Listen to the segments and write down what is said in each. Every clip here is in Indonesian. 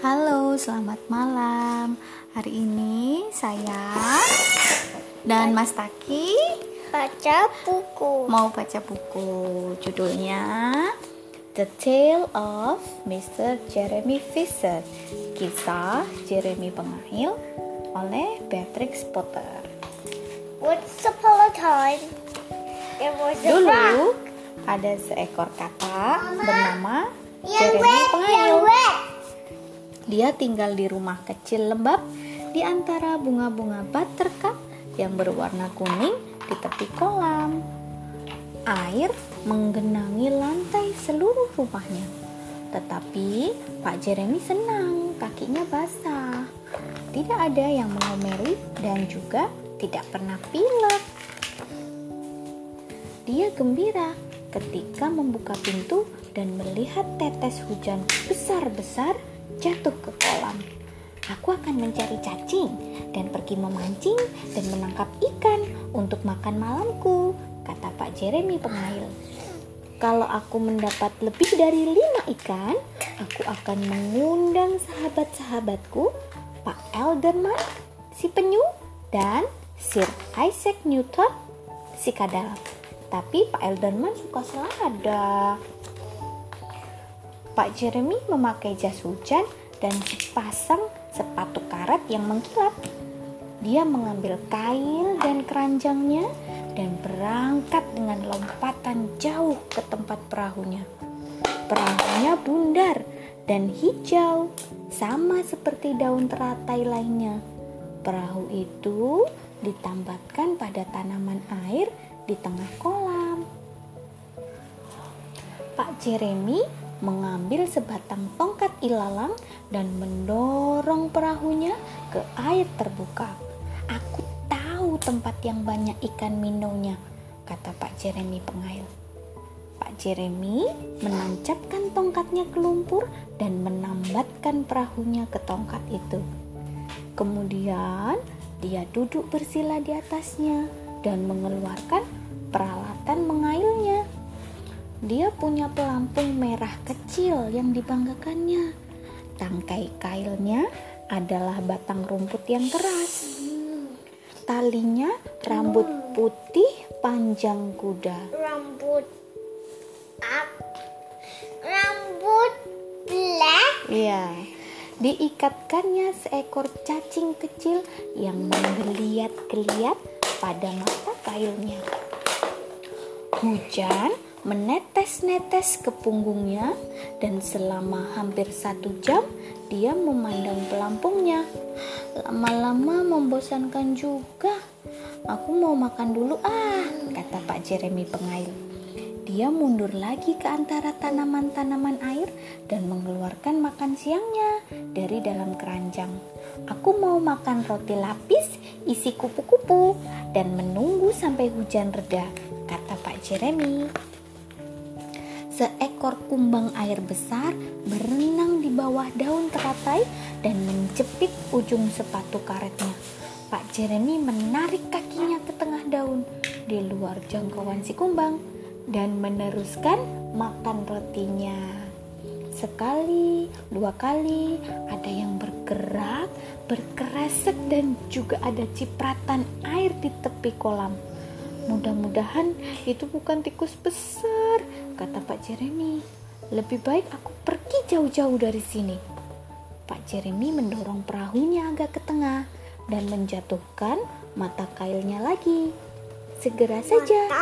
Halo, selamat malam. Hari ini saya dan Mas Taki baca buku. mau baca buku. Judulnya The Tale of Mr. Jeremy Fisher. Kisah Jeremy Pengail oleh Beatrix Potter. Once upon a time, there was a Dulu rock. ada seekor katak bernama Jeremy Pengail. Dia tinggal di rumah kecil lembab di antara bunga-bunga buttercup yang berwarna kuning di tepi kolam. Air menggenangi lantai seluruh rumahnya. Tetapi Pak Jeremy senang kakinya basah. Tidak ada yang mengomeli dan juga tidak pernah pilek. Dia gembira ketika membuka pintu dan melihat tetes hujan besar-besar jatuh ke kolam. Aku akan mencari cacing dan pergi memancing dan menangkap ikan untuk makan malamku, kata Pak Jeremy pengail. Kalau aku mendapat lebih dari lima ikan, aku akan mengundang sahabat-sahabatku, Pak Elderman, si penyu, dan Sir Isaac Newton, si kadal. Tapi Pak Elderman suka selada. Pak Jeremy memakai jas hujan dan sepasang sepatu karet yang mengkilap. Dia mengambil kail dan keranjangnya dan berangkat dengan lompatan jauh ke tempat perahunya. Perahunya bundar dan hijau, sama seperti daun teratai lainnya. Perahu itu ditambatkan pada tanaman air di tengah kolam. Pak Jeremy mengambil sebatang tongkat ilalang dan mendorong perahunya ke air terbuka. Aku tahu tempat yang banyak ikan minnow-nya, kata Pak Jeremy pengail. Pak Jeremy menancapkan tongkatnya ke lumpur dan menambatkan perahunya ke tongkat itu. Kemudian dia duduk bersila di atasnya dan mengeluarkan peralatan mengailnya. Dia punya pelampung merah kecil yang dibanggakannya. Tangkai kailnya adalah batang rumput yang keras. Talinya rambut putih panjang kuda. Rambut up. Rambut black. Iya. Diikatkannya seekor cacing kecil yang menggeliat-geliat pada mata kailnya. Hujan menetes-netes ke punggungnya dan selama hampir satu jam dia memandang pelampungnya. Lama-lama membosankan juga. Aku mau makan dulu ah, kata Pak Jeremy pengail. Dia mundur lagi ke antara tanaman-tanaman air dan mengeluarkan makan siangnya dari dalam keranjang. Aku mau makan roti lapis isi kupu-kupu dan menunggu sampai hujan reda, kata Pak Jeremy. Seekor kumbang air besar berenang di bawah daun teratai dan menjepit ujung sepatu karetnya. Pak Jeremy menarik kakinya ke tengah daun di luar jangkauan si kumbang dan meneruskan makan rotinya. Sekali, dua kali, ada yang bergerak, berkeresek dan juga ada cipratan air di tepi kolam. Mudah-mudahan itu bukan tikus besar, kata Pak Jeremy. Lebih baik aku pergi jauh-jauh dari sini. Pak Jeremy mendorong perahunya agak ke tengah dan menjatuhkan mata kailnya lagi. Segera saja.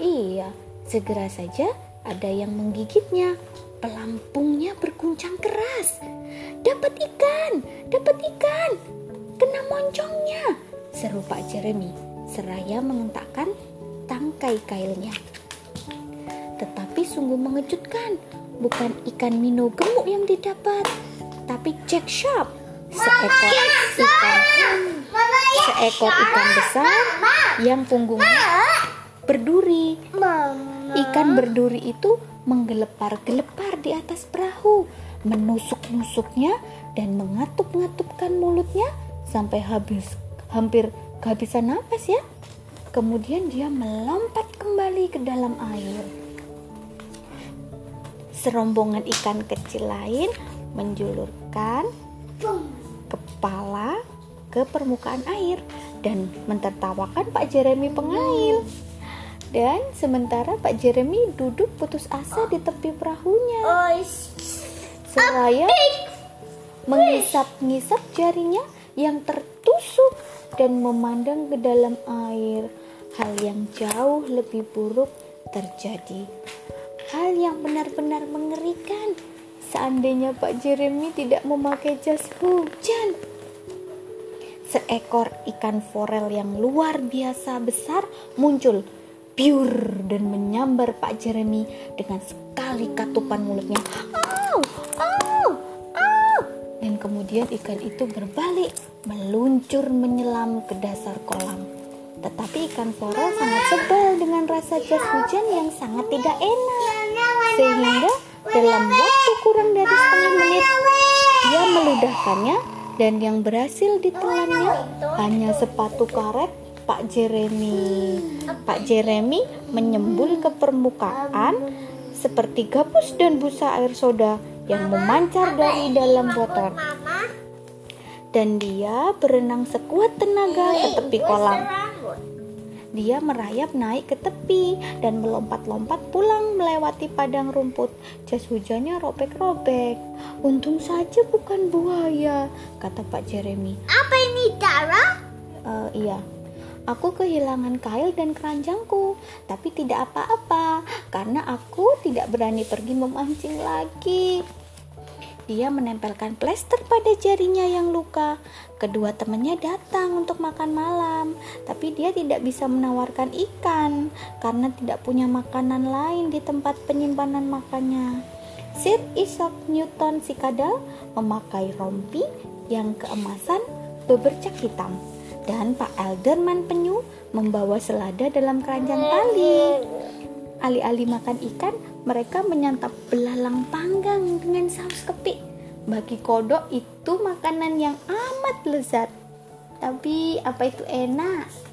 Iya, segera saja ada yang menggigitnya. Pelampungnya berguncang keras. Dapat ikan, dapat ikan. Kena moncongnya, seru Pak Jeremy seraya mengentakkan tangkai kailnya. Tetapi sungguh mengejutkan, bukan ikan minnow gemuk yang didapat, tapi Jack Sharp, seekor ikan seekor ikan besar yang punggungnya berduri. Ikan berduri itu menggelepar-gelepar di atas perahu, menusuk-nusuknya dan ngatup-ngatupkan mulutnya sampai habis hampir kehabisan napas ya. Kemudian dia melompat kembali ke dalam air. Serombongan ikan kecil lain menjulurkan kepala ke permukaan air dan mentertawakan Pak Jeremy pengail. Dan sementara Pak Jeremy duduk putus asa di tepi perahunya. Seraya mengisap-ngisap jarinya yang tertusuk dan memandang ke dalam air. Hal yang jauh lebih buruk terjadi. Hal yang benar-benar mengerikan. Seandainya Pak Jeremy tidak memakai jas hujan. Seekor ikan forel yang luar biasa besar muncul biur dan menyambar Pak Jeremy dengan sekali katupan mulutnya. Au, au, au. Dan kemudian ikan itu berbalik, meluncur menyelam ke dasar kolam. Tetapi ikan forel sangat sebel dengan rasa jas hujan yang sangat tidak enak. Sehingga dalam waktu kurang dari setengah menit, dia meludahkannya dan yang berhasil ditelannya hanya sepatu karet Pak Jeremy. Pak Jeremy menyembul ke permukaan seperti gabus dan busa air soda yang memancar dari dalam botol. Dan dia berenang sekuat tenaga ke tepi kolam. Dia merayap naik ke tepi dan melompat-lompat pulang melewati padang rumput. Jas hujannya robek-robek. Untung saja bukan buaya, kata Pak Jeremy. Apa ini darah? "Eh, iya, aku kehilangan kail dan keranjangku, tapi tidak apa-apa karena aku tidak berani pergi memancing lagi. Dia menempelkan plester pada jarinya yang luka. Kedua temannya datang untuk makan malam, tapi dia tidak bisa menawarkan ikan karena tidak punya makanan lain di tempat penyimpanan makannya. Sir Isaac Newton si kadal memakai rompi yang keemasan bebercak hitam dan Pak Elderman penyu membawa selada dalam keranjang tali. Alih-alih makan ikan, mereka menyantap belalang panggang dengan saus kepik. Bagi kodok itu makanan yang amat lezat. Tapi apa itu enak?